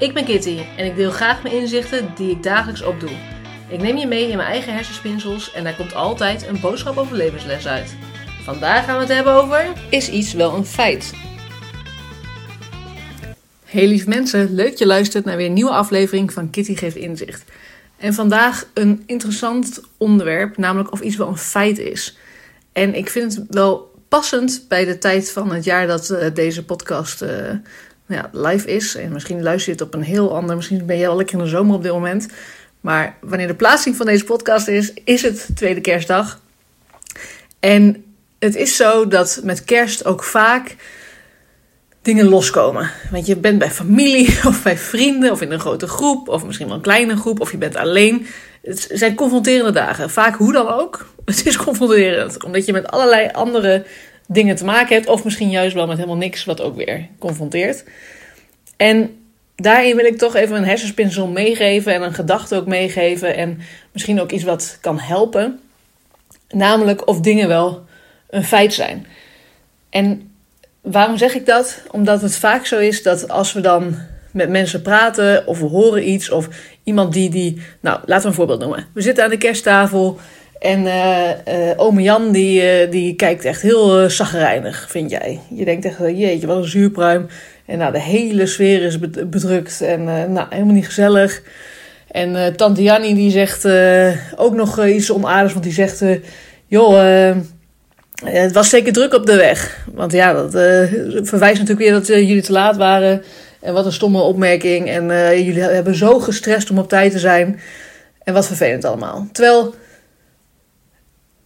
Ik ben Kitty en ik deel graag mijn inzichten die ik dagelijks opdoe. Ik neem je mee in mijn eigen hersenspinsels en daar komt altijd een boodschap over levensles uit. Vandaag gaan we het hebben over: is iets wel een feit? Hey lieve mensen, leuk je luistert naar weer een nieuwe aflevering van Kitty geeft inzicht. En vandaag een interessant onderwerp, namelijk of iets wel een feit is. En ik vind het wel passend bij de tijd van het jaar dat uh, deze podcast uh, nou ja, live is. En misschien luister je het op een heel ander, misschien ben je al lekker in de zomer op dit moment. Maar wanneer de plaatsing van deze podcast is, is het tweede kerstdag. En het is zo dat met kerst ook vaak dingen loskomen. Want je bent bij familie of bij vrienden of in een grote groep of misschien wel een kleine groep of je bent alleen. Het zijn confronterende dagen. Vaak hoe dan ook. Het is confronterend. Omdat je met allerlei andere dingen te maken hebt. Of misschien juist wel met helemaal niks wat ook weer confronteert. En daarin wil ik toch even een hersenspinsel meegeven en een gedachte ook meegeven. En misschien ook iets wat kan helpen. Namelijk of dingen wel een feit zijn. En waarom zeg ik dat? Omdat het vaak zo is dat als we dan met mensen praten of we horen iets of iemand die, die nou laten we een voorbeeld noemen. We zitten aan de kersttafel en uh, ome Jan die, uh, die kijkt echt heel uh, vind jij. Je denkt echt, jeetje, wat een zuurpruim. En nou, de hele sfeer is bedrukt en nou, helemaal niet gezellig. En tante Jannie die zegt ook nog iets onaardigs, want die zegt... joh, het was zeker druk op de weg. Want ja, dat verwijst natuurlijk weer dat jullie te laat waren. En wat een stomme opmerking. En jullie hebben zo gestrest om op tijd te zijn. En wat vervelend allemaal. Terwijl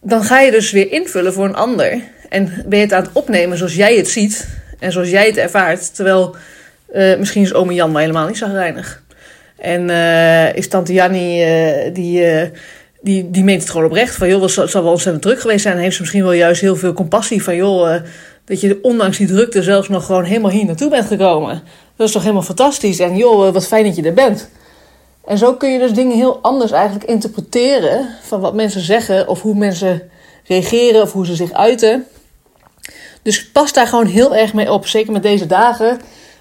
dan ga je dus weer invullen voor een ander. En ben je het aan het opnemen zoals jij het ziet en zoals jij het ervaart. Terwijl uh, misschien is ome Jan maar helemaal niet zagrijnig. En uh, is tante Jannie, uh, die, die, die meent het gewoon oprecht. Van joh, het zal wel ontzettend druk geweest zijn. En heeft ze misschien wel juist heel veel compassie van joh, dat je ondanks die drukte zelfs nog gewoon helemaal hier naartoe bent gekomen. Dat is toch helemaal fantastisch. En joh, wat fijn dat je er bent. En zo kun je dus dingen heel anders eigenlijk interpreteren van wat mensen zeggen of hoe mensen reageren of hoe ze zich uiten. Dus pas daar gewoon heel erg mee op. Zeker met deze dagen.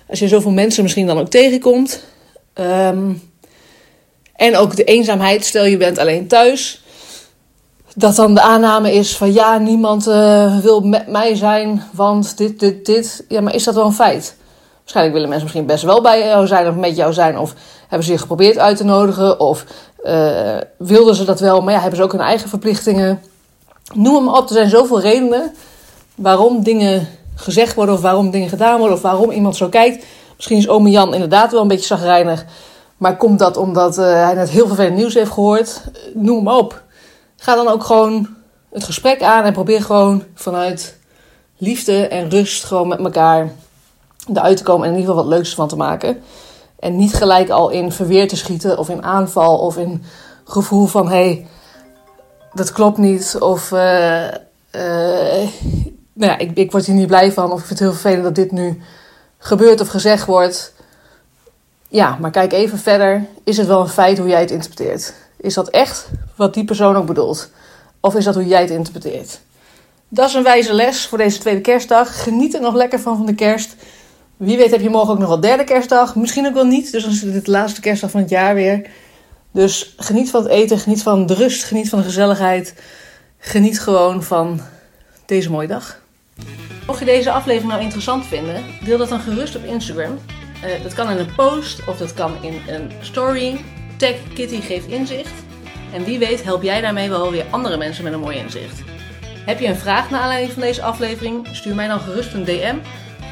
Als je zoveel mensen misschien dan ook tegenkomt. Um, en ook de eenzaamheid. Stel je bent alleen thuis. Dat dan de aanname is van ja, niemand uh, wil met mij zijn, want dit, dit, dit. Ja, maar is dat wel een feit? Waarschijnlijk willen mensen misschien best wel bij jou zijn of met jou zijn. Of hebben ze je geprobeerd uit te nodigen. Of uh, wilden ze dat wel, maar ja, hebben ze ook hun eigen verplichtingen. Noem hem op, er zijn zoveel redenen waarom dingen gezegd worden. Of waarom dingen gedaan worden. Of waarom iemand zo kijkt. Misschien is ome Jan inderdaad wel een beetje zagrijnig. Maar komt dat omdat uh, hij net heel veel nieuws heeft gehoord? Noem hem op. Ga dan ook gewoon het gesprek aan en probeer gewoon vanuit liefde en rust gewoon met elkaar eruit te komen en in ieder geval wat leuks van te maken. En niet gelijk al in verweer te schieten of in aanval of in gevoel van hé, hey, dat klopt niet. Of uh, uh, nou ja, ik, ik word hier niet blij van. Of ik vind het heel vervelend dat dit nu gebeurt of gezegd wordt. Ja, maar kijk even verder. Is het wel een feit hoe jij het interpreteert? Is dat echt wat die persoon ook bedoelt? Of is dat hoe jij het interpreteert? Dat is een wijze les voor deze tweede kerstdag. Geniet er nog lekker van van de kerst. Wie weet heb je morgen ook nog wel derde kerstdag. Misschien ook wel niet. Dus dan is dit de laatste kerstdag van het jaar weer. Dus geniet van het eten, geniet van de rust, geniet van de gezelligheid. Geniet gewoon van deze mooie dag. Mocht je deze aflevering nou interessant vinden, deel dat dan gerust op Instagram. Uh, dat kan in een post of dat kan in een story. Tag Kitty geeft inzicht. En wie weet help jij daarmee wel weer andere mensen met een mooi inzicht. Heb je een vraag naar aanleiding van deze aflevering? Stuur mij dan gerust een DM